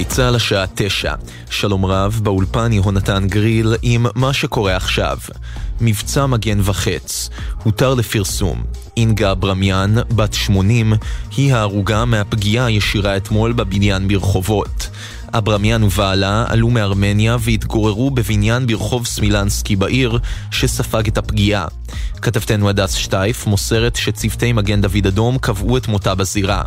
גלי צה"ל השעה תשע. שלום רב, באולפן יהונתן גריל עם מה שקורה עכשיו. מבצע מגן וחץ, הותר לפרסום. אינגה ברמיאן, בת 80, היא ההרוגה מהפגיעה הישירה אתמול בבניין ברחובות. אברמיאן ובעלה עלו מארמניה והתגוררו בבניין ברחוב סמילנסקי בעיר, שספג את הפגיעה. כתבתנו הדס שטייף מוסרת שצוותי מגן דוד אדום קבעו את מותה בזירה.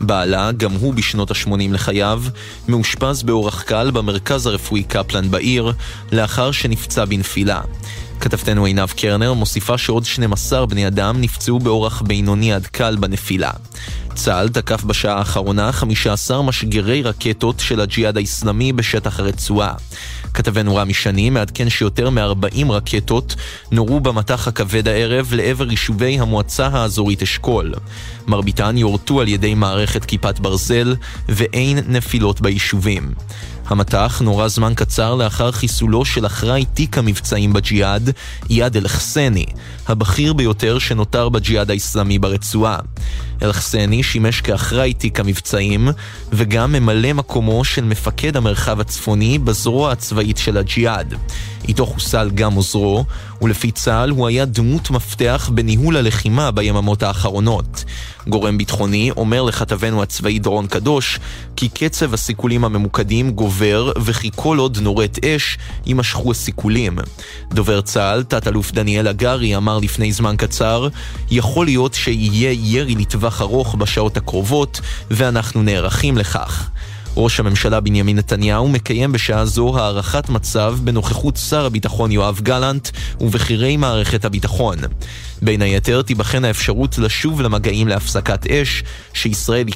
בעלה, גם הוא בשנות ה-80 לחייו, מאושפז באורח קל במרכז הרפואי קפלן בעיר, לאחר שנפצע בנפילה. כתבתנו עינב קרנר מוסיפה שעוד 12 בני אדם נפצעו באורח בינוני עד קל בנפילה. צה"ל תקף בשעה האחרונה 15 משגרי רקטות של הג'יהאד האיסלאמי בשטח הרצועה. כתבנו רמי שני מעדכן שיותר מ-40 רקטות נורו במטח הכבד הערב לעבר יישובי המועצה האזורית אשכול. מרביתן יורטו על ידי מערכת כיפת ברזל ואין נפילות ביישובים. המטח נורה זמן קצר לאחר חיסולו של אחראי תיק המבצעים בג'יהאד, איאד אל-חסני, הבכיר ביותר שנותר בג'יהאד האיסלאמי ברצועה. אל-חסני שימש כאחראי תיק המבצעים, וגם ממלא מקומו של מפקד המרחב הצפוני בזרוע הצבאית של הג'יהאד. איתו חוסל גם עוזרו, ולפי צה"ל הוא היה דמות מפתח בניהול הלחימה ביממות האחרונות. גורם ביטחוני אומר לכתבנו הצבאי דורון קדוש כי קצב הסיכולים הממוקדים גובר וכי כל עוד נורית אש יימשכו הסיכולים. דובר צה"ל, תת-אלוף דניאל הגרי, אמר לפני זמן קצר יכול להיות שיהיה ירי לטווח ארוך בשעות הקרובות ואנחנו נערכים לכך. ראש הממשלה בנימין נתניהו מקיים בשעה זו הערכת מצב בנוכחות שר הביטחון יואב גלנט ובכירי מערכת הביטחון. בין היתר תיבחן האפשרות לשוב למגעים להפסקת אש שישראל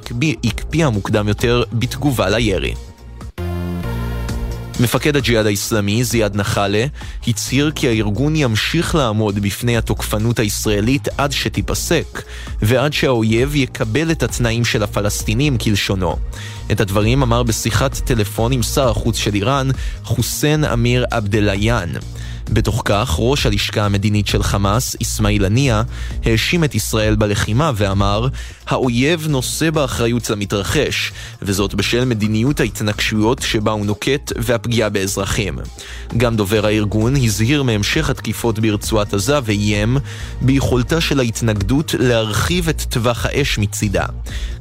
הקפיאה מוקדם יותר בתגובה לירי. מפקד הג'יהאד האיסלאמי, זיאד נחאלה, הצהיר כי הארגון ימשיך לעמוד בפני התוקפנות הישראלית עד שתיפסק, ועד שהאויב יקבל את התנאים של הפלסטינים כלשונו. את הדברים אמר בשיחת טלפון עם שר החוץ של איראן, חוסיין אמיר עבדליאן. בתוך כך, ראש הלשכה המדינית של חמאס, אסמאעיל הנייה, האשים את ישראל בלחימה ואמר, האויב נושא באחריות למתרחש, וזאת בשל מדיניות ההתנגשויות שבה הוא נוקט והפגיעה באזרחים. גם דובר הארגון הזהיר מהמשך התקיפות ברצועת עזה ואיים ביכולתה של ההתנגדות להרחיב את טווח האש מצידה.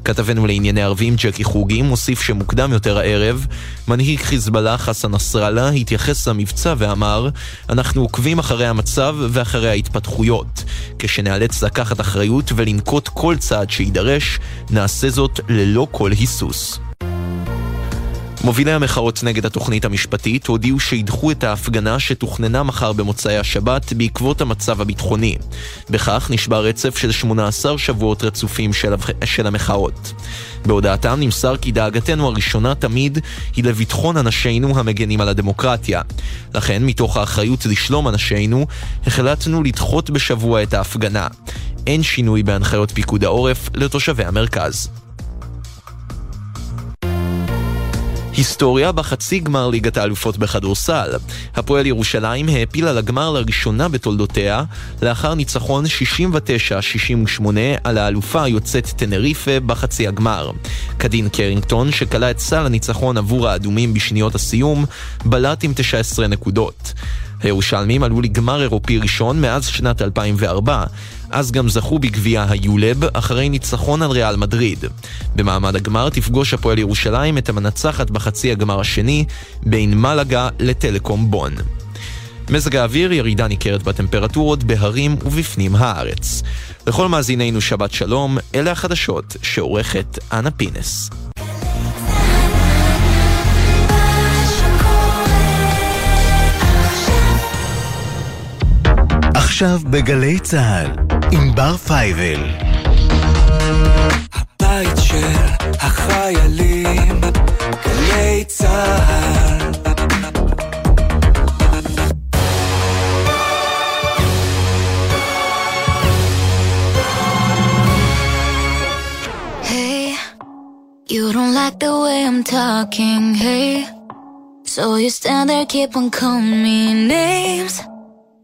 כתבנו לענייני ערבים ג'קי חוגי מוסיף שמוקדם יותר הערב, מנהיג חיזבאללה חסן נסראללה התייחס למבצע ואמר, אנחנו עוקבים אחרי המצב ואחרי ההתפתחויות. כשנאלץ לקחת אחריות ולנקוט כל צעד שיידרש, נעשה זאת ללא כל היסוס. מובילי המחאות נגד התוכנית המשפטית הודיעו שידחו את ההפגנה שתוכננה מחר במוצאי השבת בעקבות המצב הביטחוני. בכך נשבר רצף של 18 שבועות רצופים של, של המחאות. בהודעתם נמסר כי דאגתנו הראשונה תמיד היא לביטחון אנשינו המגנים על הדמוקרטיה. לכן, מתוך האחריות לשלום אנשינו, החלטנו לדחות בשבוע את ההפגנה. אין שינוי בהנחיות פיקוד העורף לתושבי המרכז. היסטוריה בחצי גמר ליגת האלופות בכדורסל. הפועל ירושלים העפילה לגמר לראשונה בתולדותיה, לאחר ניצחון 69-68 על האלופה היוצאת טנריפה בחצי הגמר. קדין קרינגטון, שכלה את סל הניצחון עבור האדומים בשניות הסיום, בלט עם 19 נקודות. הירושלמים עלו לגמר אירופי ראשון מאז שנת 2004, אז גם זכו בגביע היולב אחרי ניצחון על ריאל מדריד. במעמד הגמר תפגוש הפועל ירושלים את המנצחת בחצי הגמר השני בין מלאגה לטלקום בון. מזג האוויר, ירידה ניכרת בטמפרטורות בהרים ובפנים הארץ. לכל מאזינינו שבת שלום, אלה החדשות שעורכת אנה פינס. עכשיו בגלי צה"ל, עם בר פייבל. הבית של החיילים, גלי צה"ל. You don't like the way I'm talking, hey So you stand there, keep on calling me names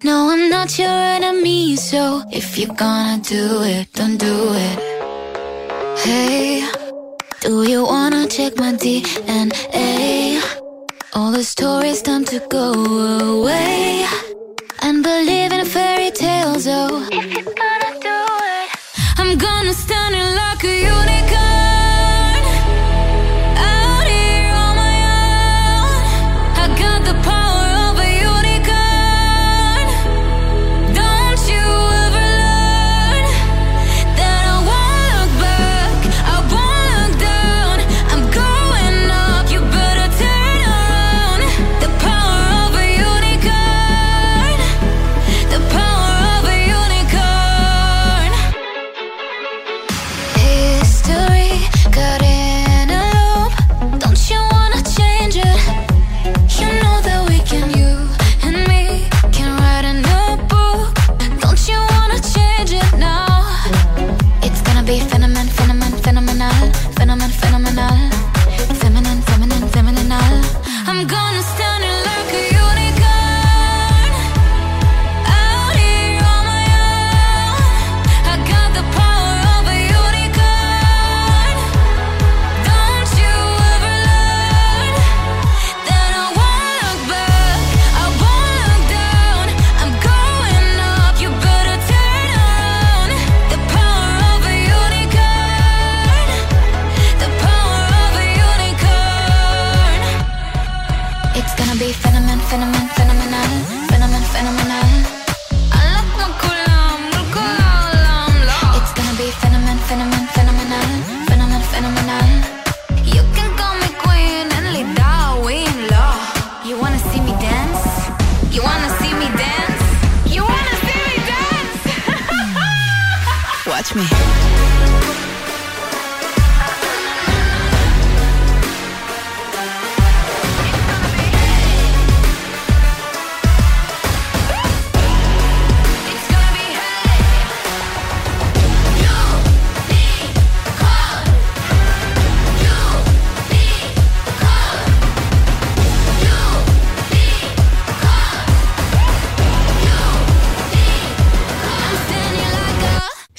No, I'm not your enemy, so if you're gonna do it, don't do it. Hey. Do you wanna check my DNA? All the stories time to go away and believe in fairy tales. Oh, if you're gonna do it, I'm gonna stand in like a unicorn.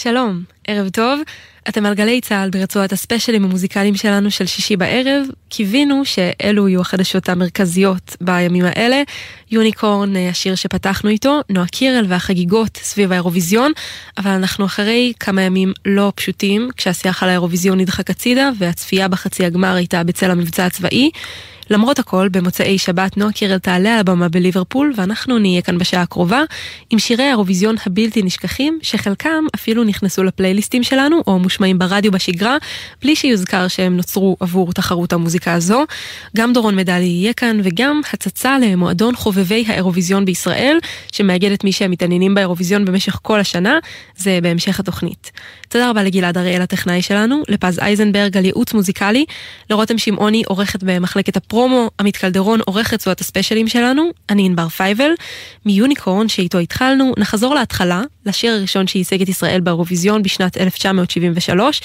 שלום, ערב טוב. אתם על גלי צה"ל ברצועת הספיישלים המוזיקליים שלנו של שישי בערב. קיווינו שאלו יהיו החדשות המרכזיות בימים האלה. יוניקורן, השיר שפתחנו איתו, נועה קירל והחגיגות סביב האירוויזיון, אבל אנחנו אחרי כמה ימים לא פשוטים, כשהשיח על האירוויזיון נדחק הצידה והצפייה בחצי הגמר הייתה בצל המבצע הצבאי. למרות הכל, במוצאי שבת נועה קירל תעלה על הבמה בליברפול, ואנחנו נהיה כאן בשעה הקרובה עם שירי האירוויזיון הבלתי נשכחים, שחלקם אפילו נכנסו לפלייליסטים שלנו, או מושמעים ברדיו בשגרה, בלי שיוזכר שהם נוצרו עבור תחרות המוזיקה הזו. גם דורון מדלי יהיה כאן, וגם הצצה למועדון חובבי האירוויזיון בישראל, שמאגד את מי שהם מתעניינים באירוויזיון במשך כל השנה, זה בהמשך התוכנית. תודה רבה לגלעד אריאל הטכנאי שלנו, לפז אייזנברג על ייעוץ מוזיקלי, לרותם שמעוני עורכת במחלקת הפ הפרומו, עמית קלדרון עורך רצועת הספיישלים שלנו, אני ענבר פייבל. מיוניקורן שאיתו התחלנו, נחזור להתחלה, לשיר הראשון שייצג את ישראל באירוויזיון בשנת 1973.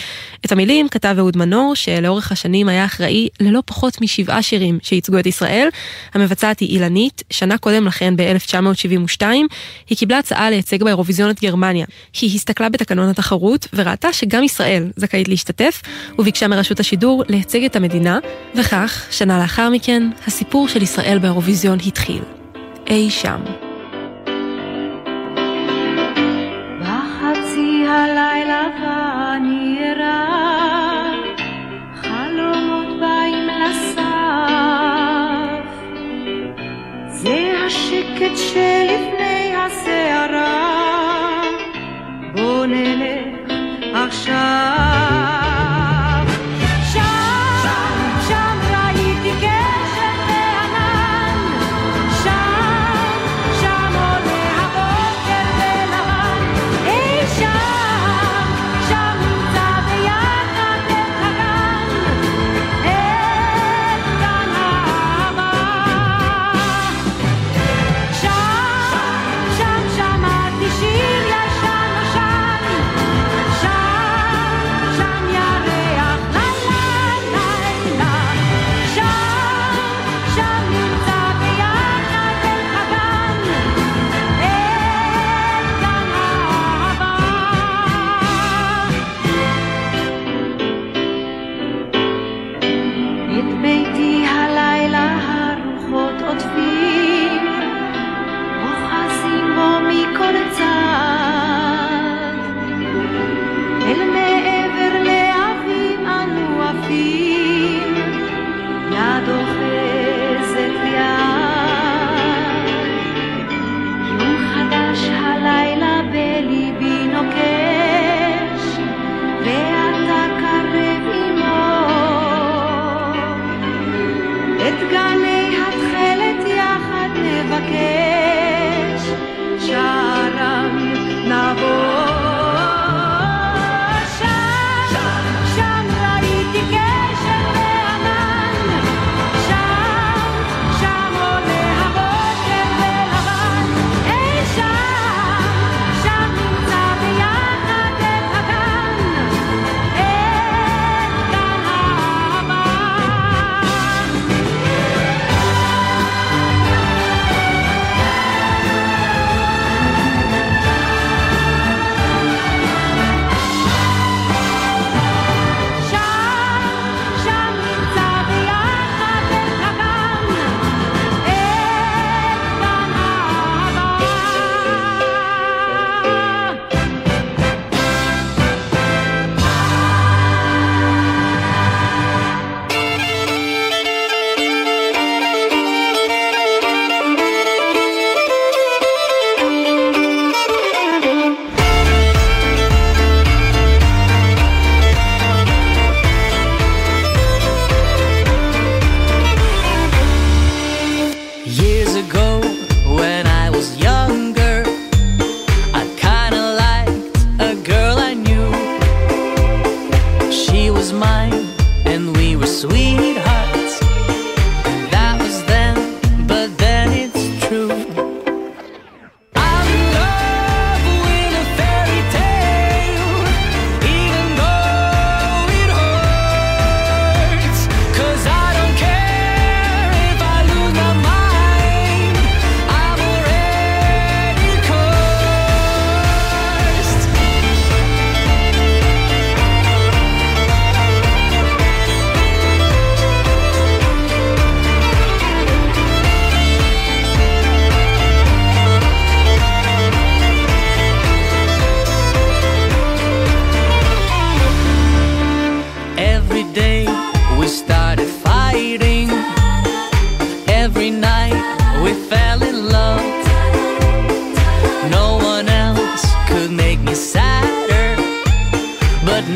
את המילים כתב אהוד מנור, שלאורך השנים היה אחראי ללא פחות משבעה שירים שייצגו את ישראל. המבצעת היא אילנית, שנה קודם לכן ב-1972, היא קיבלה הצעה לייצג באירוויזיון את גרמניה. היא הסתכלה בתקנון התחרות וראתה שגם ישראל זכאית להשתתף, וביקשה מרשות השידור לייצג את המדינה, וכך, שנה לאחר מכן, הסיפור של ישראל באירוויזיון התחיל. אי שם. הלילה ונראה חלומות באים לסף זה השקט שלפני הסערה בוא נלך עכשיו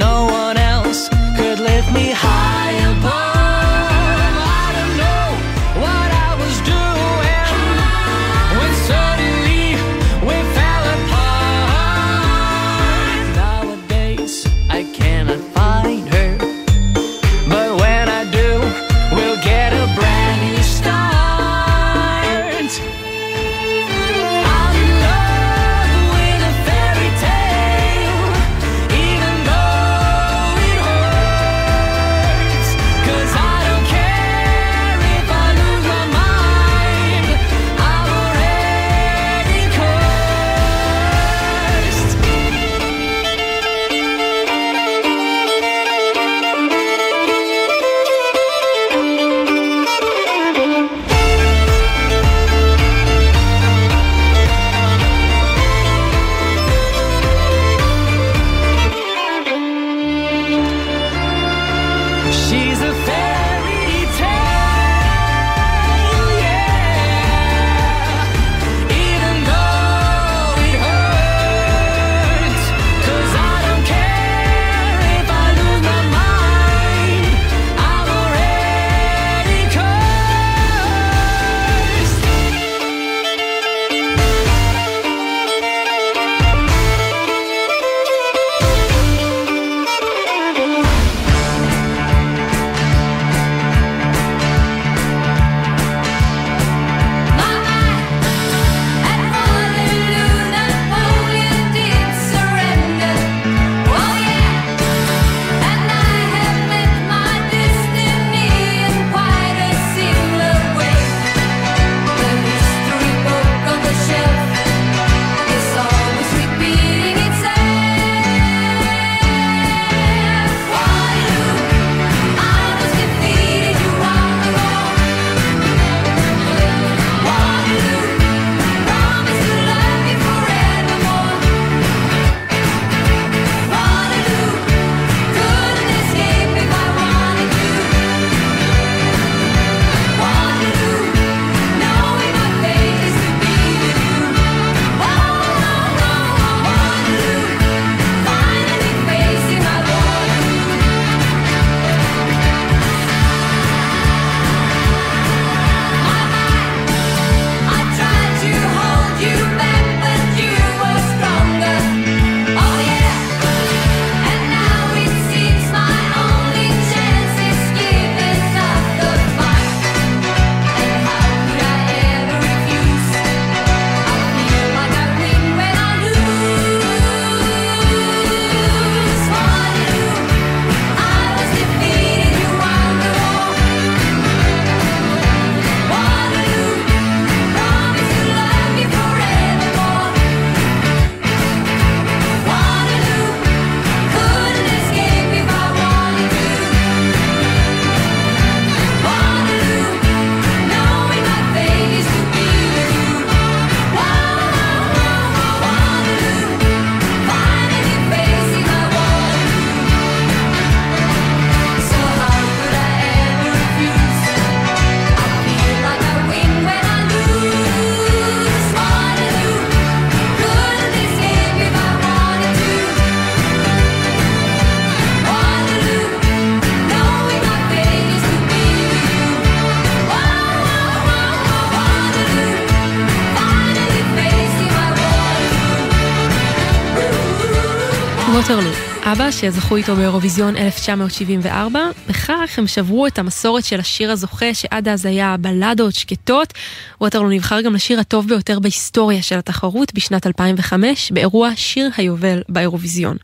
no one else could lift me high above. ווטרלו, אבא שזכו איתו באירוויזיון 1974, בכך הם שברו את המסורת של השיר הזוכה שעד אז היה בלדות שקטות. ווטרלו נבחר גם לשיר הטוב ביותר בהיסטוריה של התחרות בשנת 2005 באירוע שיר היובל באירוויזיון.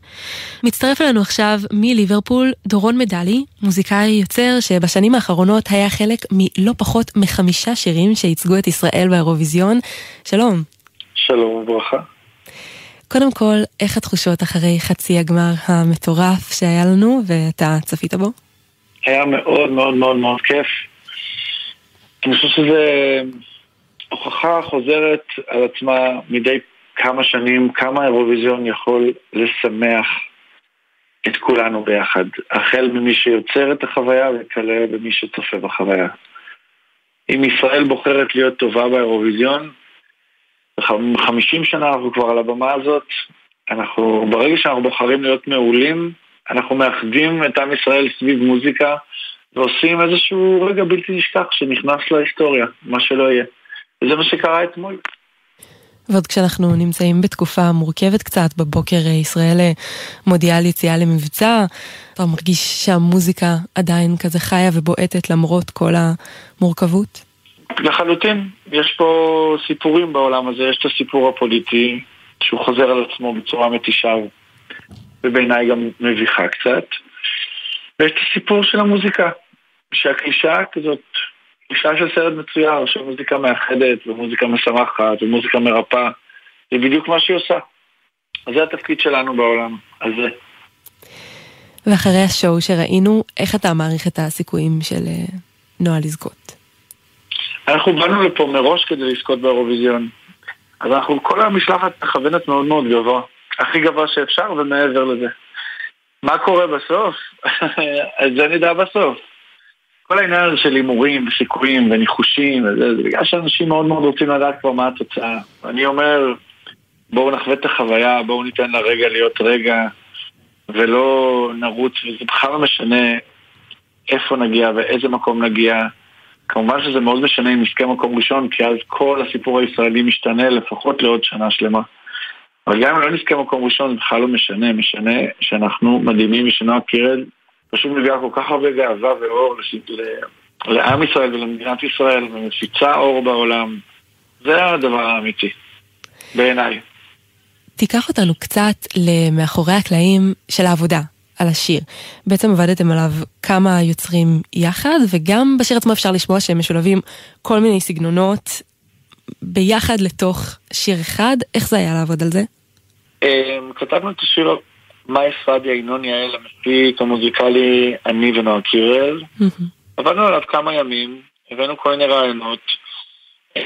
מצטרף אלינו עכשיו מליברפול דורון מדלי, מוזיקאי יוצר שבשנים האחרונות היה חלק מלא פחות מחמישה שירים שייצגו את ישראל באירוויזיון. שלום. שלום וברכה. קודם כל, איך התחושות אחרי חצי הגמר המטורף שהיה לנו ואתה צפית בו? היה מאוד מאוד מאוד מאוד כיף. אני חושב שזה הוכחה חוזרת על עצמה מדי כמה שנים, כמה האירוויזיון יכול לשמח את כולנו ביחד. החל ממי שיוצר את החוויה וכלה במי שצופה בחוויה. אם ישראל בוחרת להיות טובה באירוויזיון, 50 שנה אנחנו כבר על הבמה הזאת, אנחנו, ברגע שאנחנו בוחרים להיות מעולים, אנחנו מאחדים את עם ישראל סביב מוזיקה ועושים איזשהו רגע בלתי נשכח שנכנס להיסטוריה, מה שלא יהיה. וזה מה שקרה אתמול. ועוד כשאנחנו נמצאים בתקופה מורכבת קצת, בבוקר ישראל מודיעה על יציאה למבצע, אתה מרגיש שהמוזיקה עדיין כזה חיה ובועטת למרות כל המורכבות? לחלוטין, יש פה סיפורים בעולם הזה, יש את הסיפור הפוליטי שהוא חוזר על עצמו בצורה מתישה ובעיניי גם מביכה קצת ויש את הסיפור של המוזיקה, שהקלישאה כזאת, קלישאה של סרט מצויר, שמוזיקה מאחדת ומוזיקה משמחת ומוזיקה מרפאה זה בדיוק מה שהיא עושה אז זה התפקיד שלנו בעולם הזה. ואחרי השואו שראינו, איך אתה מעריך את הסיכויים של אה, נועה לזכות? אנחנו באנו לפה מראש כדי לזכות באירוויזיון. אז אנחנו, כל המשלחת מכוונת מאוד מאוד גבוה. הכי גבוה שאפשר ומעבר לזה. מה קורה בסוף? אז זה נדע בסוף. כל העניין הזה של הימורים וסיכויים וניחושים, זה בגלל שאנשים מאוד מאוד רוצים לדעת כבר מה התוצאה. אני אומר, בואו נחווה את החוויה, בואו ניתן לרגע להיות רגע, ולא נרוץ, וזה בכלל לא משנה איפה נגיע ואיזה מקום נגיע. כמובן שזה מאוד משנה אם נזכה מקום ראשון, כי אז כל הסיפור הישראלי משתנה לפחות לעוד שנה שלמה. אבל גם אם לא נזכה מקום ראשון, זה בכלל לא משנה, משנה שאנחנו מדהימים ושנועה קירל פשוט מביאה כל כך הרבה גאווה ואור לעם ישראל ולמדינת ישראל, ומפיצה אור בעולם. זה הדבר האמיתי, בעיניי. תיקח אותנו קצת למאחורי הקלעים של העבודה על השיר. בעצם עבדתם עליו כמה יוצרים יחד, וגם בשיר עצמו אפשר לשמוע שהם משולבים כל מיני סגנונות ביחד לתוך שיר אחד. איך זה היה לעבוד על זה? אמ, כתבנו את השיר מאי ספדיה, ינון יעל, המפיק המוזיקלי, אני ונועה קירל. עבדנו עליו כמה ימים, הבאנו כל מיני רעיונות.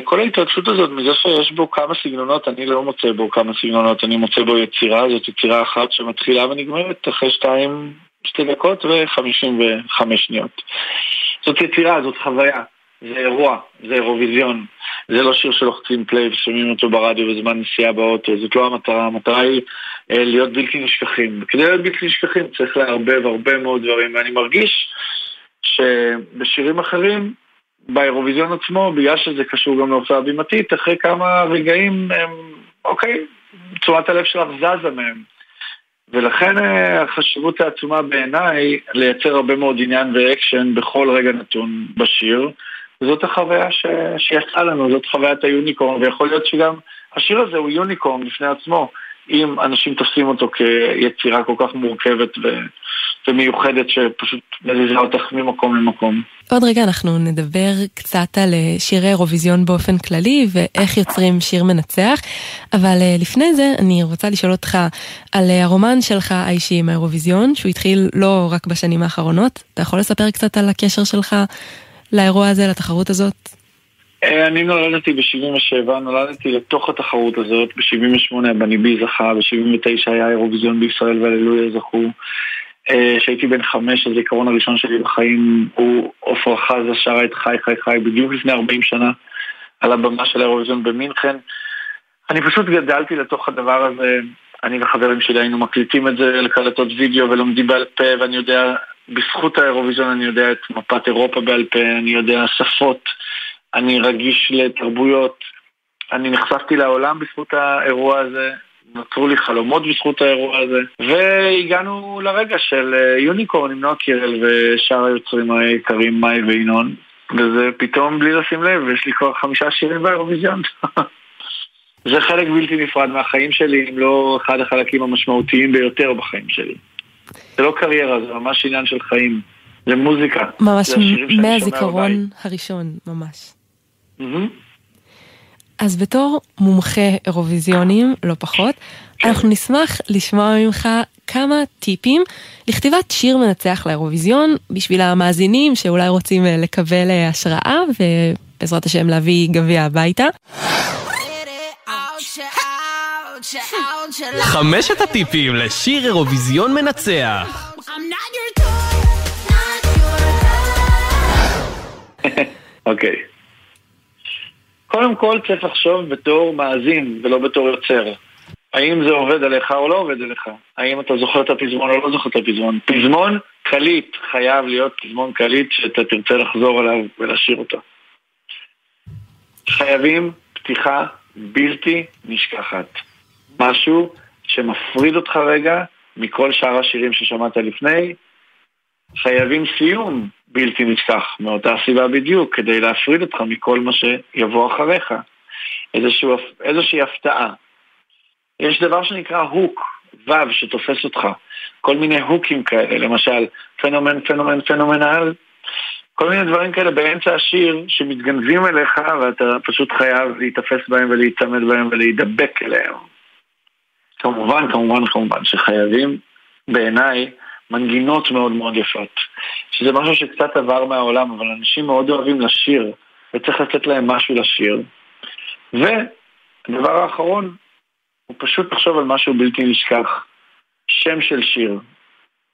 כל ההתרגשות הזאת מזה שיש בו כמה סגנונות, אני לא מוצא בו כמה סגנונות, אני מוצא בו יצירה, זאת יצירה אחת שמתחילה ונגמרת אחרי שתיים, שתי דקות וחמישים וחמש שניות. זאת יצירה, זאת חוויה, זה אירוע, זה אירוויזיון. זה לא שיר שלוחצים פליי ושומעים אותו ברדיו בזמן נסיעה באוטו, זאת לא המטרה, המטרה היא אה, להיות בלתי נשכחים. וכדי להיות בלתי נשכחים צריך לערבב הרבה מאוד דברים, ואני מרגיש שבשירים אחרים, באירוויזיון עצמו, בגלל שזה קשור גם להופעה בימתית, אחרי כמה רגעים, הם, אוקיי, תשומת הלב שלך זזה מהם. ולכן אה, החשיבות העצומה בעיניי לייצר הרבה מאוד עניין ואקשן בכל רגע נתון בשיר. זאת החוויה ש... שיצאה לנו, זאת חוויית ה unicorn, ויכול להיות שגם השיר הזה הוא unicorn בפני עצמו, אם אנשים תופסים אותו כיצירה כל כך מורכבת ו... ומיוחדת שפשוט מזיזה אותך ממקום למקום. עוד רגע אנחנו נדבר קצת על אה, שירי אירוויזיון באופן כללי ואיך יוצרים שיר מנצח, אבל אה, לפני זה אני רוצה לשאול אותך על אה, הרומן שלך האישי עם האירוויזיון, שהוא התחיל לא רק בשנים האחרונות. אתה יכול לספר קצת על הקשר שלך לאירוע הזה, לתחרות הזאת? אני נולדתי ב-77, נולדתי לתוך התחרות הזאת, ב-78 בניבי זכה, ב-79 היה אירוויזיון בישראל והללויה זכו. אה, כשהייתי בן חמש, הזיכרון הראשון שלי בחיים הוא עפרה חזה שרה את חי חי חי בדיוק לפני 40 שנה על הבמה של האירוויזיון במינכן. אני פשוט גדלתי לתוך הדבר הזה, אני וחברים שלי היינו מקליטים את זה לקלטות וידאו ולומדים בעל פה, ואני יודע, בזכות האירוויזיון אני יודע את מפת אירופה בעל פה, אני יודע שפות, אני רגיש לתרבויות, אני נחשפתי לעולם בזכות האירוע הזה, נוצרו לי חלומות בזכות האירוע הזה, והגענו לרגע של אה, יוניקורן עם נועה קירל ושאר היוצרים היקרים מאי וינון, וזה פתאום בלי לשים לב, יש לי כבר חמישה שירים באירוויזיון. זה חלק בלתי נפרד מהחיים שלי, אם לא אחד החלקים המשמעותיים ביותר בחיים שלי. זה לא קריירה, זה ממש עניין של חיים. זה מוזיקה. ממש מהזיכרון. הראשון, ממש. מהמם. אז בתור מומחה אירוויזיונים, לא פחות, אנחנו נשמח לשמוע ממך כמה טיפים לכתיבת שיר מנצח לאירוויזיון, בשביל המאזינים שאולי רוצים אה, לקבל אה, השראה ובעזרת השם להביא גביע הביתה. חמשת הטיפים לשיר אירוויזיון מנצח. אוקיי. קודם כל צריך לחשוב בתור מאזין ולא בתור יוצר. האם זה עובד עליך או לא עובד עליך? האם אתה זוכר את הפזמון או לא זוכר את הפזמון? פזמון קליט חייב להיות פזמון קליט שאתה תרצה לחזור עליו ולשיר אותו. חייבים פתיחה בלתי נשכחת. משהו שמפריד אותך רגע מכל שאר השירים ששמעת לפני. חייבים סיום בלתי נשכח, מאותה סיבה בדיוק, כדי להפריד אותך מכל מה שיבוא אחריך. איזשהו, איזושהי הפתעה. יש דבר שנקרא הוק, וו, שתופס אותך. כל מיני הוקים כאלה, למשל פנומן, פנומן, פנומנל. כל מיני דברים כאלה באמצע השיר שמתגנבים אליך ואתה פשוט חייב להיתפס בהם ולהיצמד בהם ולהידבק אליהם. כמובן, כמובן, כמובן שחייבים בעיניי מנגינות מאוד מאוד יפות. שזה משהו שקצת עבר מהעולם, אבל אנשים מאוד אוהבים לשיר, וצריך לתת להם משהו לשיר. והדבר האחרון, הוא פשוט לחשוב על משהו בלתי נשכח. שם של שיר,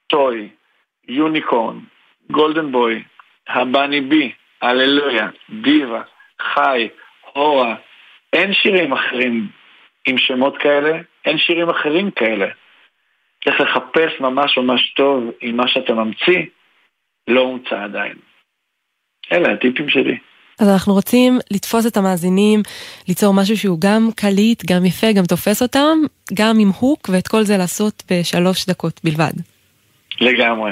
טוי, יוניקורן, גולדן בוי, הבני בי, הללויה, דיווה, חי, הורה. אין שירים אחרים עם שמות כאלה, אין שירים אחרים כאלה. צריך לחפש ממש ממש טוב אם מה שאתה ממציא לא הומצא עדיין. אלה הטיפים שלי. אז אנחנו רוצים לתפוס את המאזינים, ליצור משהו שהוא גם קליט, גם יפה, גם תופס אותם, גם עם הוק, ואת כל זה לעשות בשלוש דקות בלבד. לגמרי.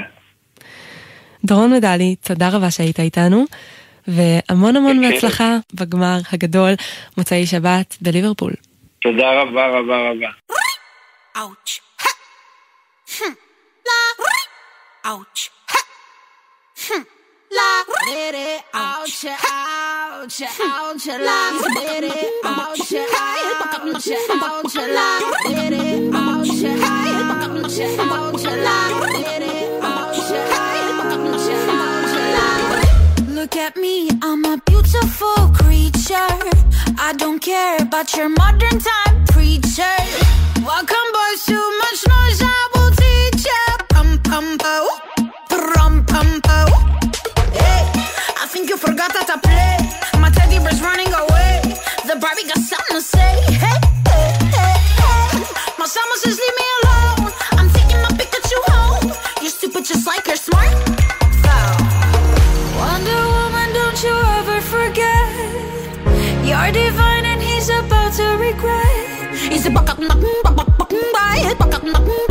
דורון מדלי, תודה רבה שהיית איתנו, והמון המון. בהצלחה בגמר הגדול, מוצאי שבת בליברפול. תודה רבה רבה רבה. Hmm. La. Ouch. Hmm. La. Dere. Ouch. Ouch. Ouch. La. Ouch. Ouch. Ouch. Ouch. Ouch. Ouch. La. Ouch. Ouch. Ouch. La. Look at me, I'm a beautiful creature. I don't care about your modern time preacher. Welcome, boys, too much noise, I will teach ya. Pum pum po, pum pum po. Hey, I think you forgot how to play. My teddy bear's running away. The Barbie got something to say. Hey, hey, hey, hey. My summer says leave me alone. I'm taking my Pikachu home. You're stupid just like you're smart. Foul. Wonder Woman, don't you ever forget. You're divine and he's about to regret. He's a buck up, buck, buck, buck, it, buck up, buck, buck, buck, I'm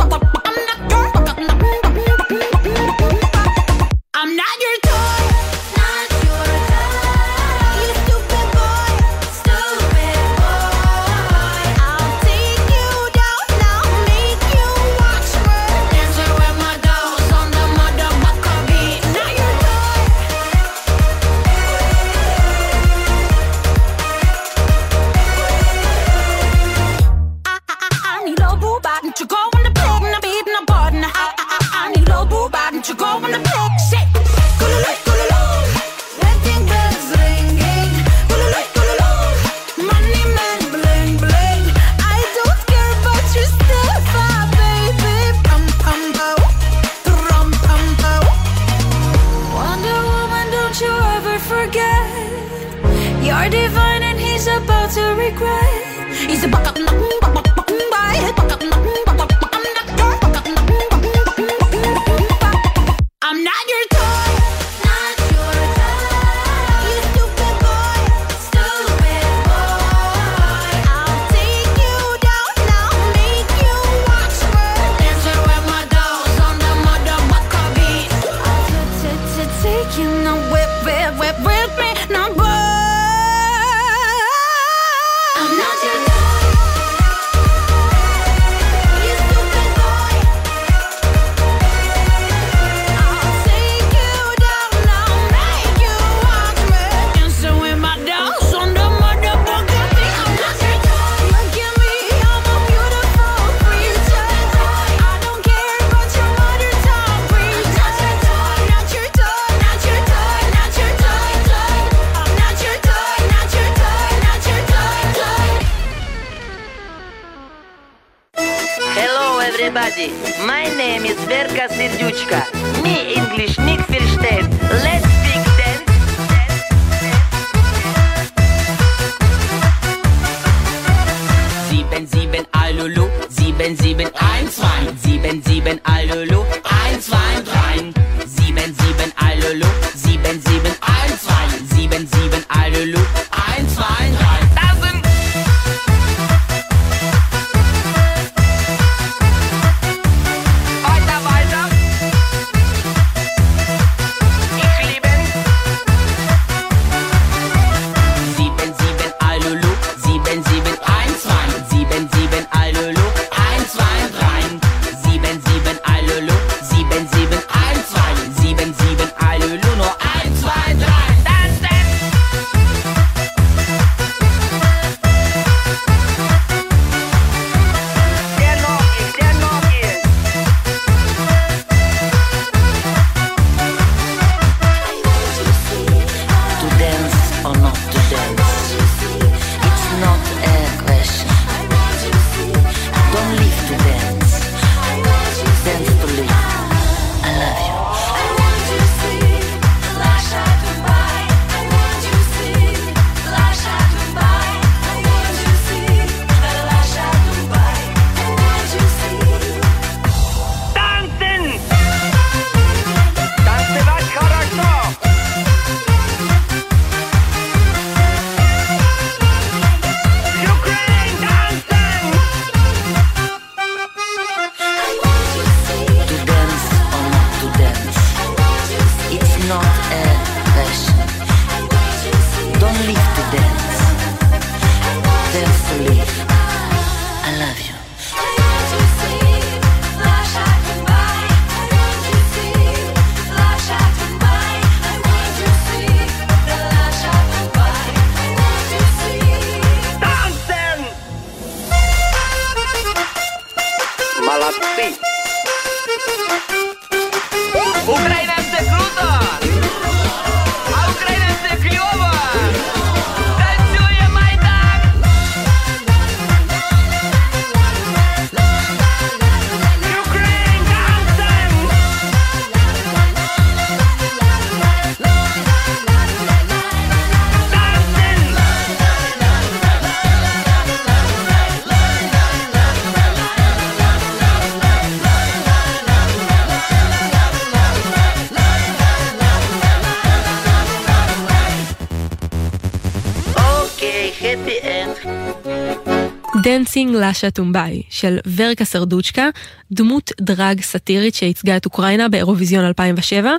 Dancing Lasha Tumbai של ורקה סרדוצ'קה, דמות דראג סאטירית שייצגה את אוקראינה באירוויזיון 2007.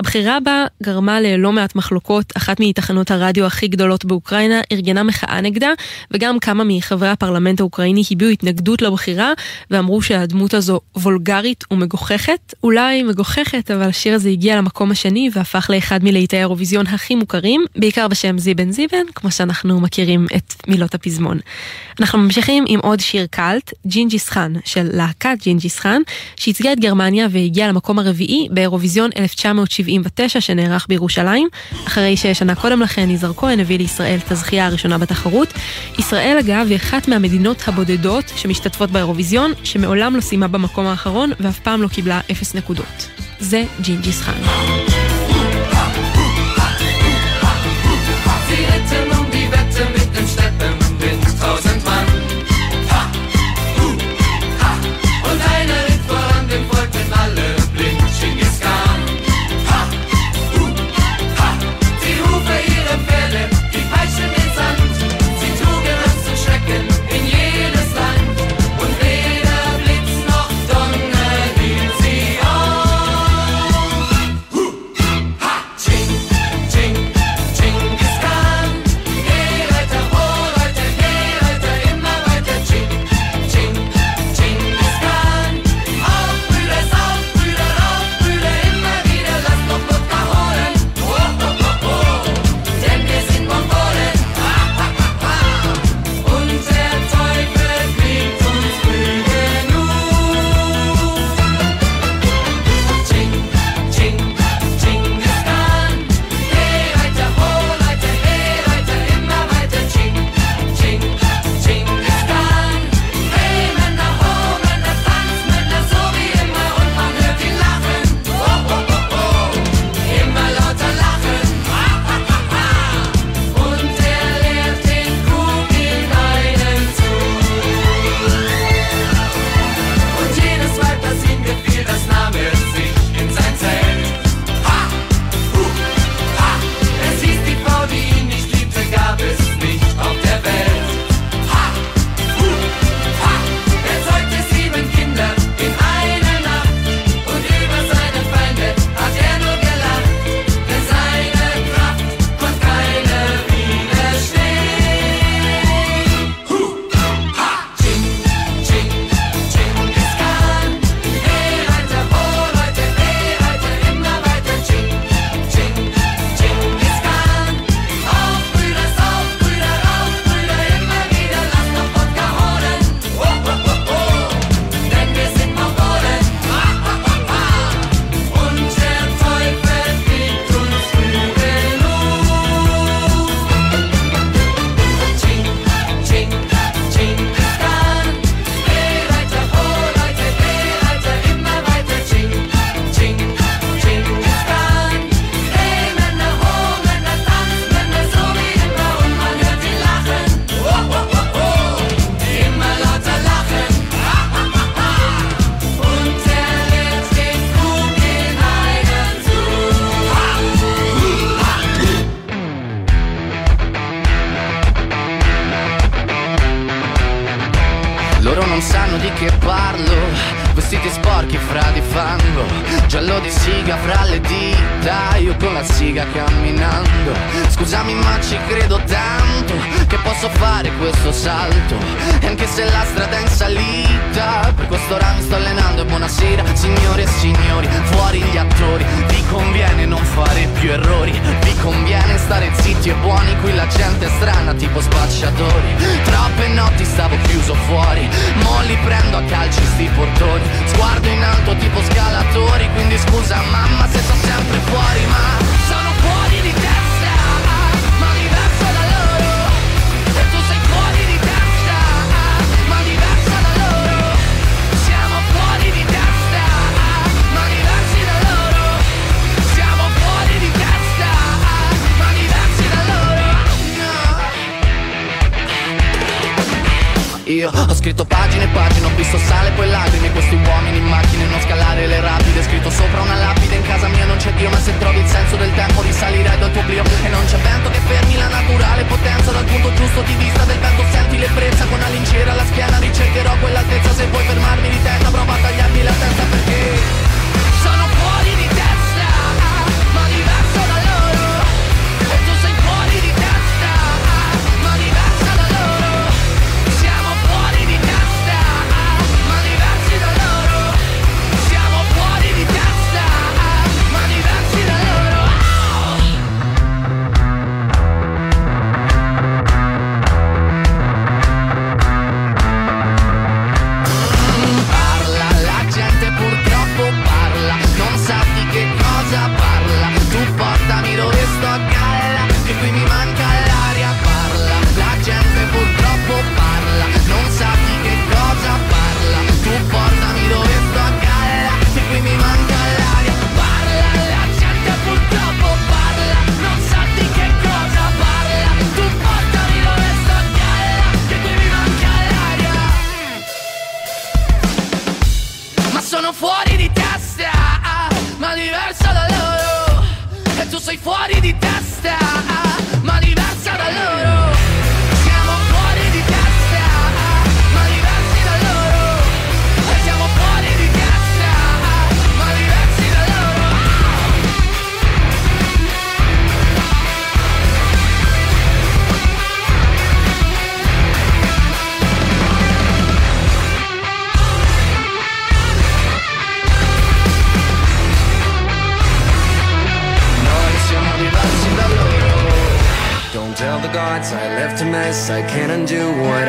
הבחירה בה גרמה ללא מעט מחלוקות, אחת מתחנות הרדיו הכי גדולות באוקראינה ארגנה מחאה נגדה, וגם כמה מחברי הפרלמנט האוקראיני הביעו התנגדות לבחירה, ואמרו שהדמות הזו וולגרית ומגוחכת. אולי מגוחכת, אבל השיר הזה הגיע למקום השני והפך לאחד מלהיטי האירוויזיון הכי מוכרים, בעיקר בשם sieben sieben, כמו שאנחנו מכירים את מילות הפזמון. אנחנו ממשיכים עם עוד שיר קאלט, ג'ינג'יס חאן, של להקת ג'ינג'יס חאן, שייצגה את גרמניה והגיעה למקום הרביעי באירוויזיון 1979 שנערך בירושלים, אחרי ששנה קודם לכן יזהר כהן הביא לישראל את הזכייה הראשונה בתחרות. ישראל אגב היא אחת מהמדינות הבודדות שמשתתפות באירוויזיון, שמעולם לא סיימה במקום האחרון ואף פעם לא קיבלה אפס נקודות. זה ג'ינג'יס חאן.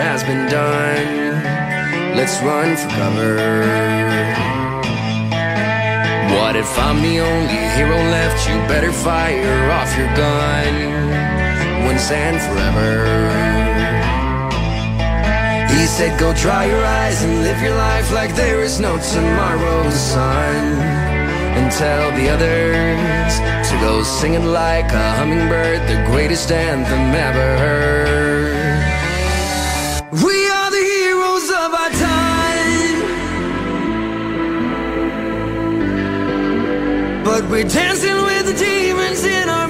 has been done. Let's run for cover. What if I'm the only hero left? You better fire off your gun once and forever. He said, Go dry your eyes and live your life like there is no tomorrow, sun and tell the others to go singing like a hummingbird, the greatest anthem ever heard. We're dancing with the demons in our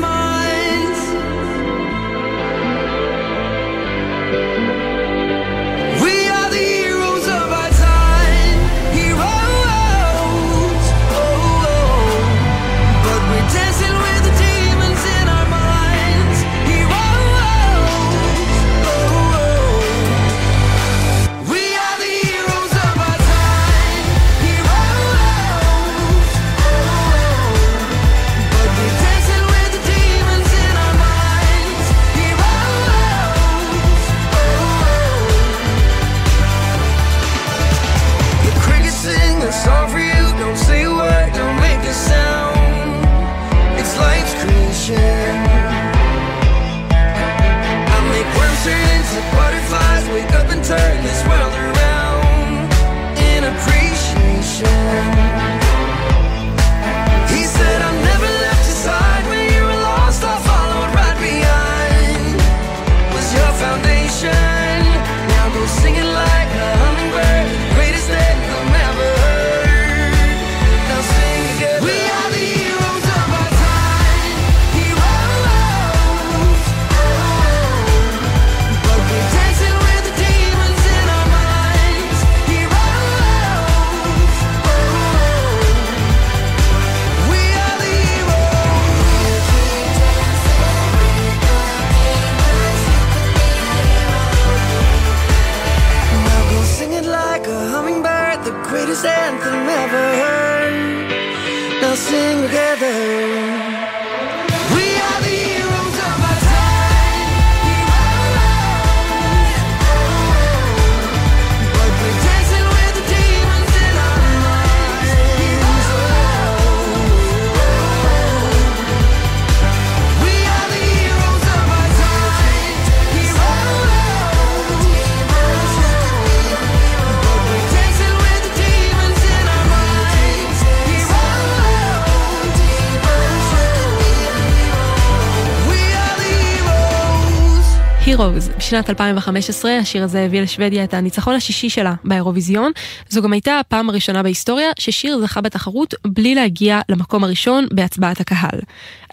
בשנת 2015 השיר הזה הביא לשוודיה את הניצחון השישי שלה באירוויזיון. זו גם הייתה הפעם הראשונה בהיסטוריה ששיר זכה בתחרות בלי להגיע למקום הראשון בהצבעת הקהל.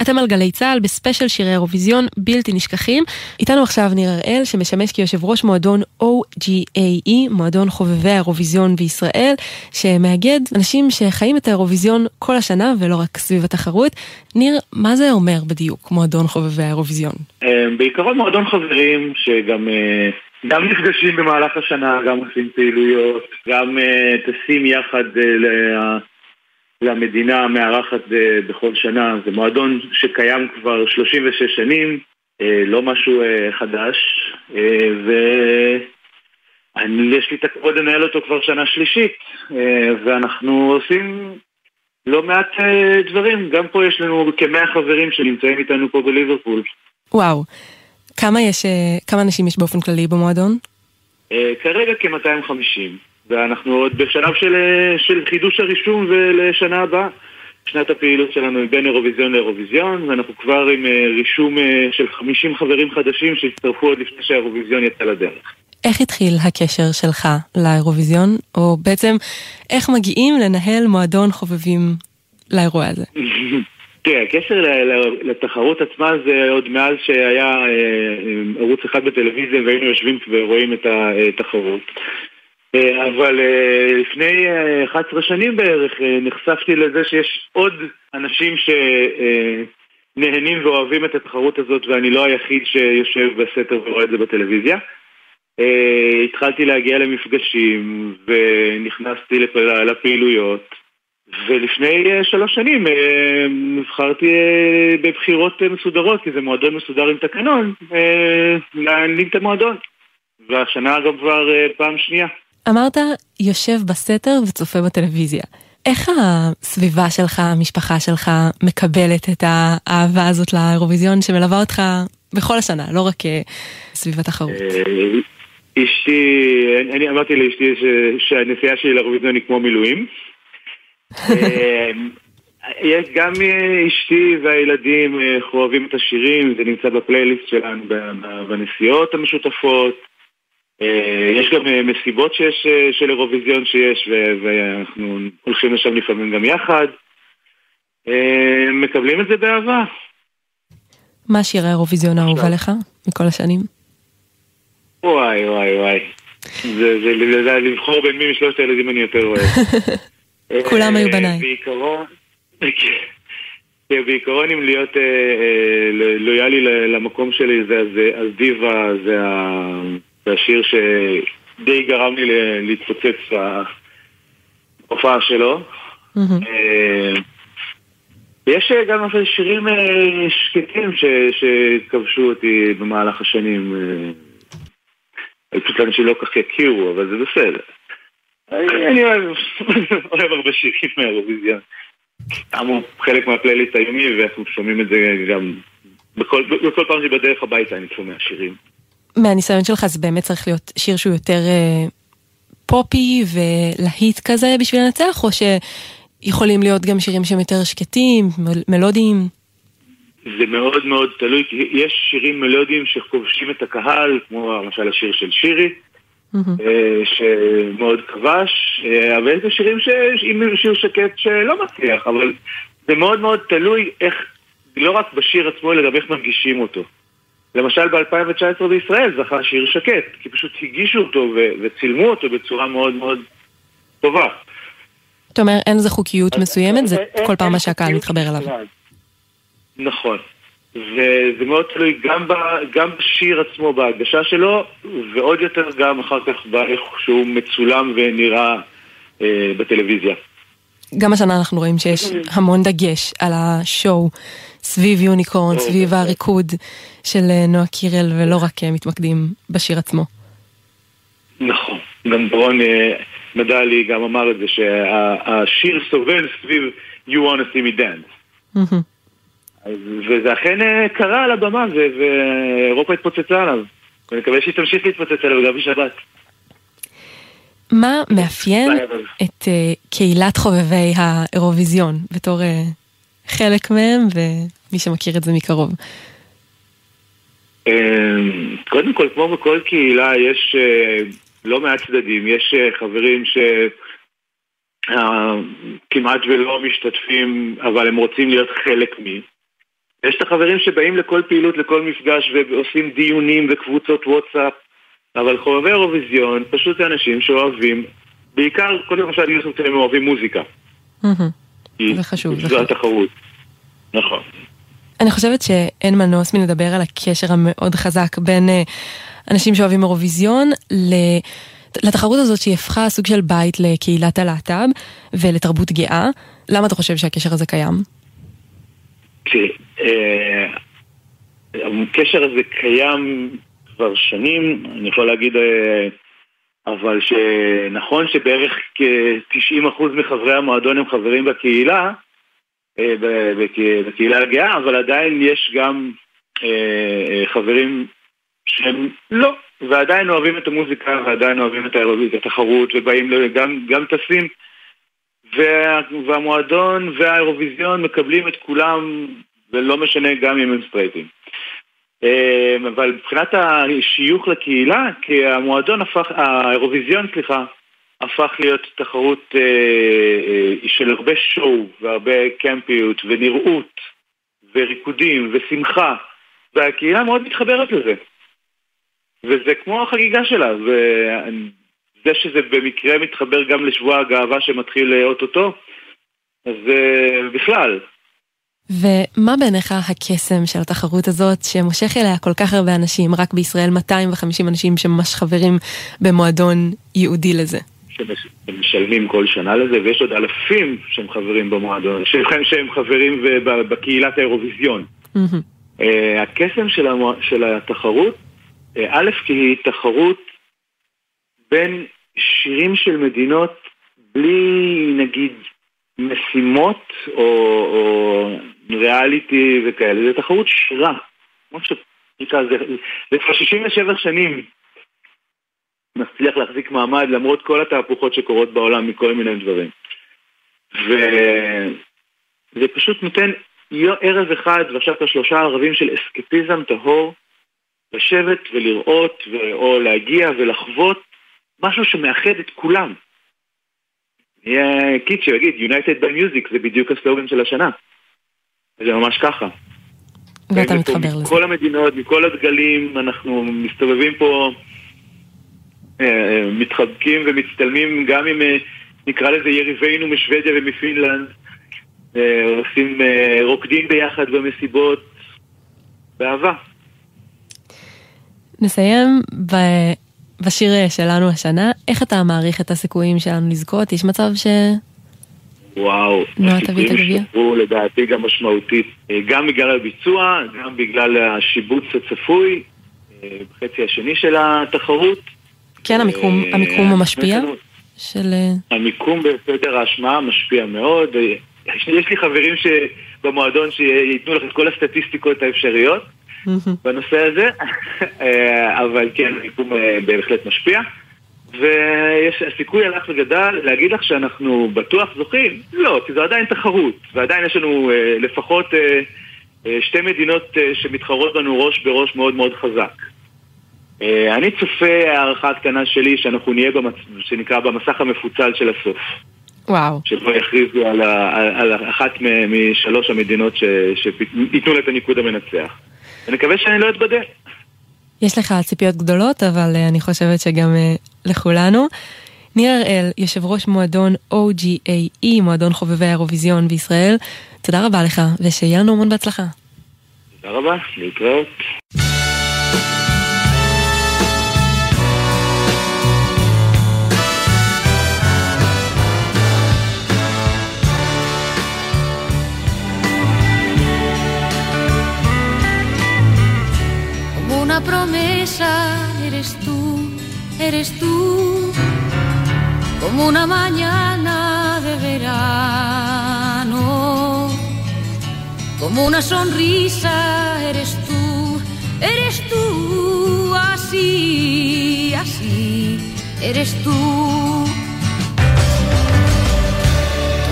אתם על גלי צה"ל בספיישל שירי אירוויזיון בלתי נשכחים. איתנו עכשיו ניר הראל שמשמש כיושב ראש מועדון OGAE, מועדון חובבי האירוויזיון בישראל, שמאגד אנשים שחיים את האירוויזיון כל השנה ולא רק סביב התחרות. ניר, מה זה אומר בדיוק מועדון חובבי האירוויזיון? אה, בעיקרון מועדון חברים שגם אה, גם נפגשים במהלך השנה, גם עושים פעילויות, גם אה, טסים יחד אה, ל- למדינה המארחת אה, בכל שנה. זה מועדון שקיים כבר 36 שנים, אה, לא משהו אה, חדש, אה, ויש לי את הכבוד לנהל אותו כבר שנה שלישית, אה, ואנחנו עושים לא מעט אה, דברים. גם פה יש לנו כמאה חברים שנמצאים איתנו פה בליברפול. וואו. כמה יש, אה, כמה אנשים יש באופן כללי במועדון? אה, כרגע כ-250, ואנחנו עוד בשלב של, אה, של חידוש הרישום ולשנה הבאה. שנת הפעילות שלנו היא בין אירוויזיון לאירוויזיון, ואנחנו כבר עם רישום של 50 חברים חדשים שהצטרפו עוד לפני שהאירוויזיון יצא לדרך. איך התחיל הקשר שלך לאירוויזיון? או בעצם, איך מגיעים לנהל מועדון חובבים לאירוע הזה? תראה, הקשר ל- ל- לתחרות עצמה זה עוד מאז שהיה אה, אה, ערוץ אחד בטלוויזיה והיינו יושבים ורואים את התחרות. אה, אבל לפני אה, 11 שנים בערך נחשפתי לזה שיש עוד אנשים שנהנים ואוהבים את התחרות הזאת ואני לא היחיד שיושב בסתר ורואה את זה בטלוויזיה. התחלתי להגיע למפגשים ונכנסתי לפ- לפעילויות ולפני אה, שלוש שנים אה, נבחרתי אה, בבחירות מסודרות, כי זה מועדון מסודר עם תקנון, להנהיג את המועדון. והשנה גם כבר פעם שנייה. אמרת, יושב בסתר וצופה בטלוויזיה. איך הסביבה שלך, המשפחה שלך, מקבלת את האהבה הזאת לאירוויזיון שמלווה אותך בכל השנה, לא רק סביב התחרות? אשתי, אני- אמרתי לאשתי שהנסיעה שלי לאירוויזיון היא כמו מילואים. אה, יש גם אה, אשתי והילדים אה, אוהבים את השירים, זה נמצא בפלייליסט שלנו בנסיעות המשותפות. יש גם מסיבות שיש, של אירוויזיון שיש, ואנחנו הולכים לשם לפעמים גם יחד. מקבלים את זה באהבה. מה שיר האירוויזיון האהוב עליך מכל השנים? וואי וואי וואי. זה, זה, זה, זה לבחור בין מי משלושת הילדים אני יותר אוהב. כולם היו אה, בניי. בעיקרון, כן, בעיקרון אם להיות אה, אה, ל- לויאלי למקום שלי זה, אז דיווה, זה, השיר שדי גרם לי להתפוצץ בהופעה שלו. יש גם שירים שקטים שכבשו אותי במהלך השנים. פשוט אנשים לא כך יכירו, אבל זה בסדר. אני אוהב הרבה שירים מהאירוויזיון. כאמור, חלק מהפלייליסט היומי, ואנחנו שומעים את זה גם בכל בכל פעם שבדרך הביתה אני שומע שירים. מהניסיון שלך זה באמת צריך להיות שיר שהוא יותר אה, פופי ולהיט כזה בשביל לנצח, או שיכולים להיות גם שירים שהם יותר שקטים, מל- מלודיים? זה מאוד מאוד תלוי, יש שירים מלודיים שכובשים את הקהל, כמו למשל השיר של שירי, שמאוד כבש, אה, אבל יש שירים עם שיר שקט שלא מצליח, אבל זה מאוד מאוד תלוי איך, לא רק בשיר עצמו, אלא גם איך מנגישים אותו. למשל ב-2019 בישראל זכה שיר שקט, כי פשוט הגישו אותו ו- וצילמו אותו בצורה מאוד מאוד טובה. אתה אומר אין לזה חוקיות מסוימת, זה כל פעם מה שהקהל מתחבר אליו. נכון. וזה מאוד תלוי גם, ב, גם בשיר עצמו, בהגשה שלו, ועוד יותר גם אחר כך באיך שהוא מצולם ונראה אה, בטלוויזיה. גם השנה אנחנו רואים שיש המון דגש על השואו סביב יוניקורן, סביב הריקוד של אה, נועה קירל, ולא רק אה, מתמקדים בשיר עצמו. נכון, גם דורון אה, מדלי גם אמר את זה, שהשיר סובל סביב You want to see me dance. וזה אכן אה, קרה על הבמה, ואירופה התפוצצה עליו. ואני מקווה שהיא תמשיך להתפוצץ עליו גם בשבת. מה מאפיין את אה, קהילת חובבי האירוויזיון בתור אה, חלק מהם ומי שמכיר את זה מקרוב? אמ, קודם כל, כמו בכל קהילה, יש לא מעט צדדים. יש חברים ש... אה, כמעט ולא משתתפים, אבל הם רוצים להיות חלק מ... יש את החברים שבאים לכל פעילות, לכל מפגש, ועושים דיונים וקבוצות וואטסאפ, אבל חובבי אירוויזיון פשוט זה אנשים שאוהבים, בעיקר, קודם כל אפשר להגיד שהם אוהבים מוזיקה. זה חשוב, זה זו. התחרות. נכון. אני חושבת שאין מנוס מלדבר על הקשר המאוד חזק בין אה, אנשים שאוהבים אירוויזיון ל- לתחרות הזאת שהיא הפכה סוג של בית לקהילת הלהט"ב ולתרבות גאה. למה אתה חושב שהקשר הזה קיים? תראי, אה, הקשר הזה קיים כבר שנים, אני יכול להגיד, אה, אבל שנכון שבערך כ-90% מחברי המועדון הם חברים בקהילה, אה, בקהילה הגאה, אבל עדיין יש גם אה, חברים שהם לא, ועדיין אוהבים את המוזיקה, ועדיין אוהבים את האירוויז- את התחרות, ובאים, גם, גם טסים, וה, והמועדון והאירוויזיון מקבלים את כולם, ולא משנה גם אם הם סטרייטים. אה, אבל מבחינת השיוך לקהילה, כי המועדון הפך, האירוויזיון, סליחה, הפך להיות תחרות אה, אה, של הרבה שואו והרבה קמפיות ונראות וריקודים ושמחה והקהילה מאוד מתחברת לזה וזה כמו החגיגה שלה וזה שזה במקרה מתחבר גם לשבוע הגאווה שמתחיל אה, אוטוטו אז אה, בכלל ומה בעיניך הקסם של התחרות הזאת שמושך אליה כל כך הרבה אנשים, רק בישראל 250 אנשים שממש חברים במועדון ייעודי לזה? שמש- שמשלמים כל שנה לזה, ויש עוד אלפים שהם חברים במועדון, שהם, שהם חברים בקהילת האירוויזיון. אה, הקסם של, המו... של התחרות, א', כי היא תחרות בין שירים של מדינות בלי נגיד משימות או, או ריאליטי וכאלה, זו תחרות שירה. כמו שנקרא, זה, זה כבר 67 שנים מצליח להחזיק מעמד למרות כל התהפוכות שקורות בעולם מכל מיני דברים. וזה פשוט נותן ערב אחד ועכשיו את השלושה ערבים של אסקפיזם טהור, לשבת ולראות או להגיע ולחוות משהו שמאחד את כולם. יהיה קיט שיגיד United by Music זה בדיוק הסלוגן של השנה. זה ממש ככה. ואתה לפה מתחבר לזה. מכל המדינות, מכל הדגלים, אנחנו מסתובבים פה, אה, מתחבקים ומצטלמים גם עם, אה, נקרא לזה יריבינו משוודיה ומפינלנד, אה, עושים, אה, רוקדים ביחד במסיבות, באהבה. נסיים ב... בשיר שלנו השנה, איך אתה מעריך את הסיכויים שלנו לזכות? יש מצב ש... וואו, הגביע. השתפרו לדעתי גם משמעותית, אה, גם בגלל הביצוע, גם בגלל השיבוץ הצפוי, אה, בחצי השני של התחרות. כן, המיקום, אה, המיקום המשפיע של... אה, המיקום בסדר ההשמעה משפיע מאוד. יש לי- חברים שבמועדון שייתנו לך את כל הסטטיסטיקות האפשריות בנושא הזה, אה, אבל כן, המיקום אה, בהחלט משפיע. והסיכוי הלך וגדל, להגיד לך שאנחנו בטוח זוכים? לא, כי זו עדיין תחרות, ועדיין יש לנו אה, לפחות אה, אה, שתי מדינות אה, שמתחרות בנו ראש בראש מאוד מאוד חזק. אה, אני צופה הערכה הקטנה שלי שאנחנו נהיה במצ... שנקרא במסך המפוצל של הסוף, וואו. שבו יכריזו על, ה... על- על אחת משלוש המדינות ש... שייתנו לה את הניקוד המנצח. אני מקווה שאני לא אתבדה. יש לך ציפיות גדולות, אבל אה, אני חושבת שגם אה, לכולנו. ניר הראל, יושב ראש מועדון OGAE, מועדון חובבי האירוויזיון בישראל, תודה רבה לך, ושיהיה לנו המון בהצלחה. תודה רבה, להתראות. Promesa, eres tú, eres tú, como una mañana de verano, como una sonrisa, eres tú, eres tú, así, así, eres tú.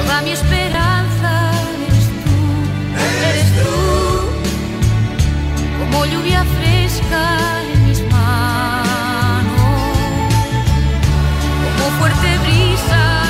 Toda mi esperanza eres tú, eres tú, como lluvia fresca en mis manos, como fuerte brisa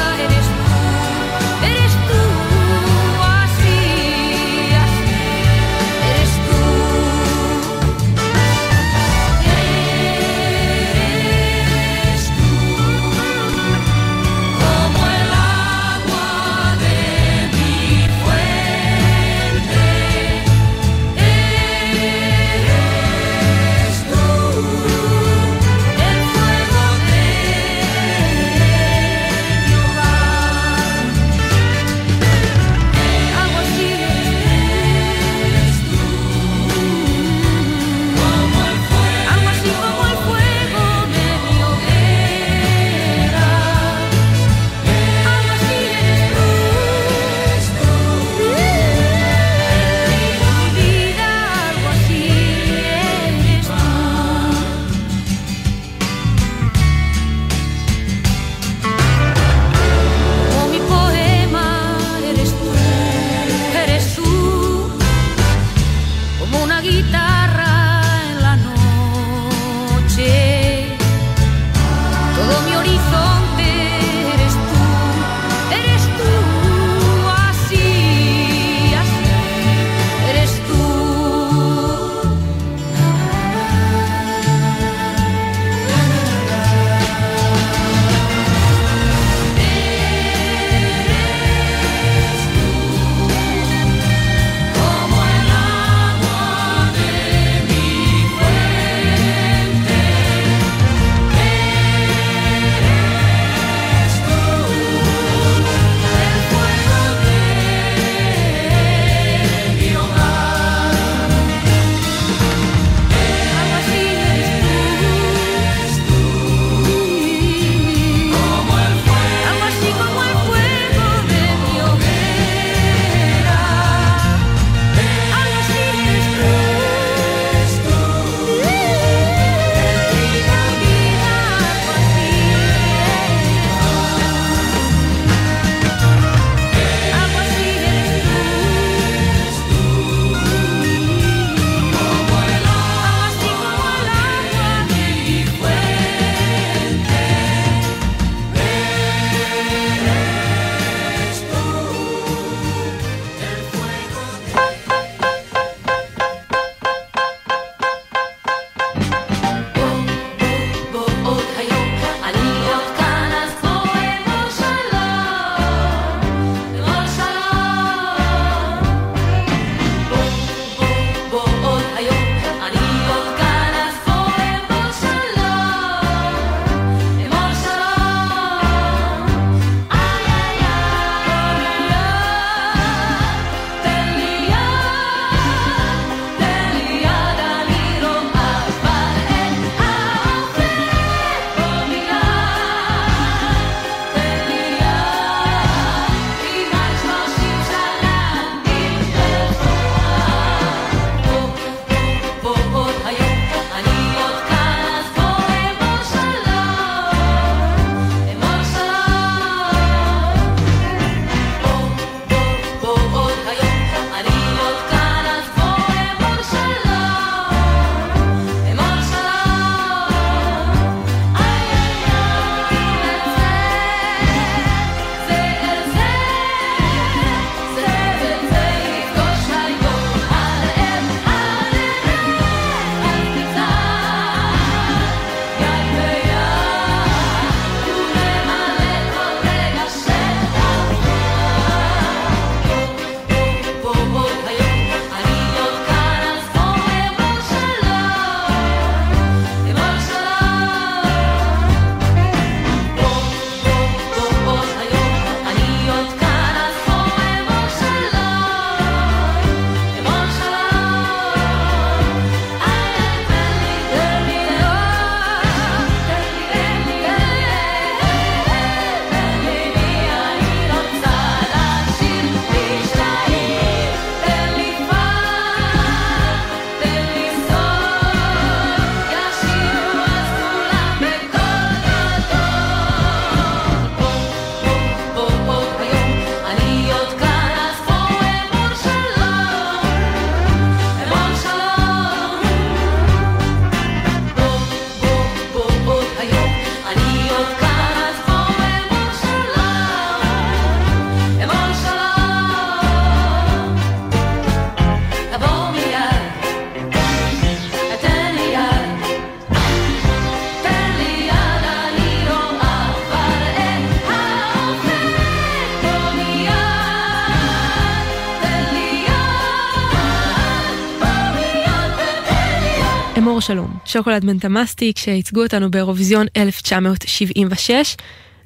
שוקולד מנטה מסטיק שייצגו אותנו באירוויזיון 1976.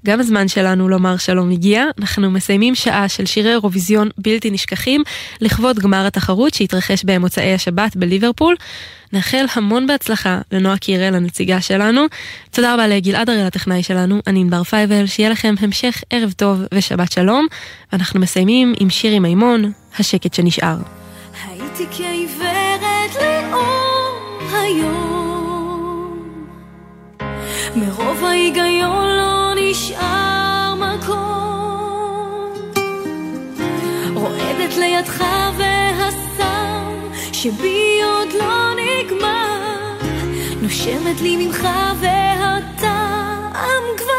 גם הזמן שלנו לומר שלום הגיע, אנחנו מסיימים שעה של שירי אירוויזיון בלתי נשכחים לכבוד גמר התחרות שהתרחש במוצאי השבת בליברפול. נאחל המון בהצלחה לנועה קירל הנציגה שלנו. תודה רבה לגלעד הראל הטכנאי שלנו, אני ענבר פייבל, שיהיה לכם המשך ערב טוב ושבת שלום. ואנחנו מסיימים עם שירי מימון, השקט שנשאר. הייתי כעיוורת לאור היום מרוב ההיגיון לא נשאר מקום. רועדת לידך והסם שבי עוד לא נגמר. נושמת לי ממך והטעם כבר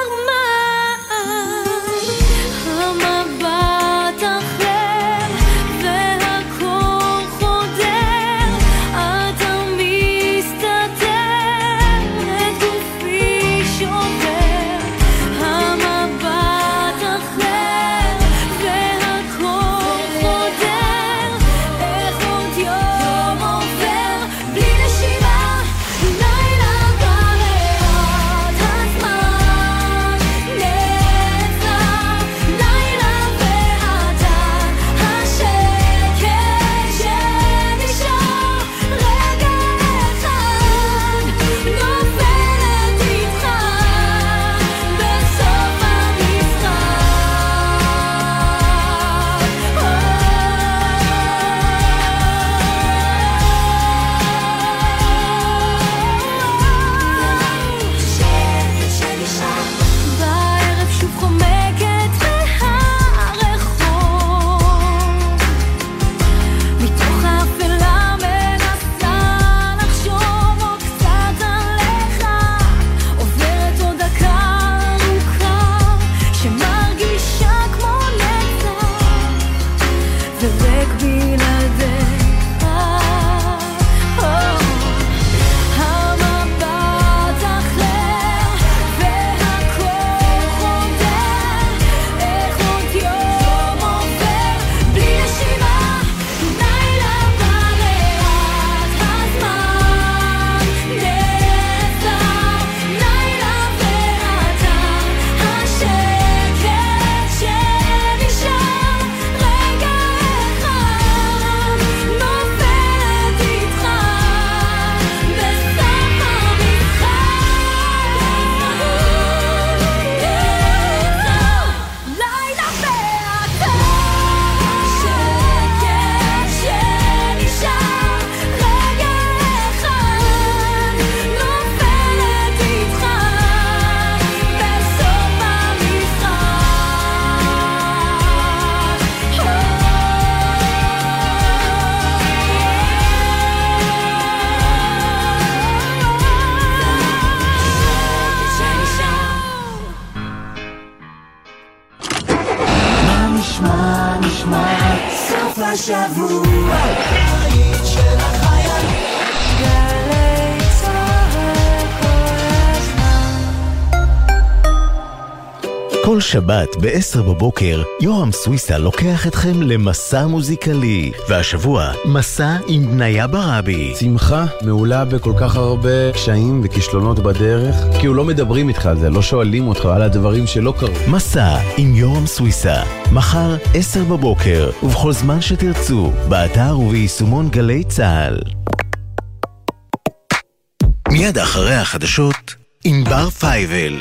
שבת ב-10 בבוקר, יורם סוויסה לוקח אתכם למסע מוזיקלי. והשבוע, מסע עם בניה ברבי. שמחה מעולה בכל כך הרבה קשיים וכישלונות בדרך, כאילו לא מדברים איתך על זה, לא שואלים אותך על הדברים שלא קרו. מסע עם יורם סוויסה, מחר 10 בבוקר, ובכל זמן שתרצו, באתר וביישומון גלי צה"ל. מיד אחרי החדשות, ענבר פייבל.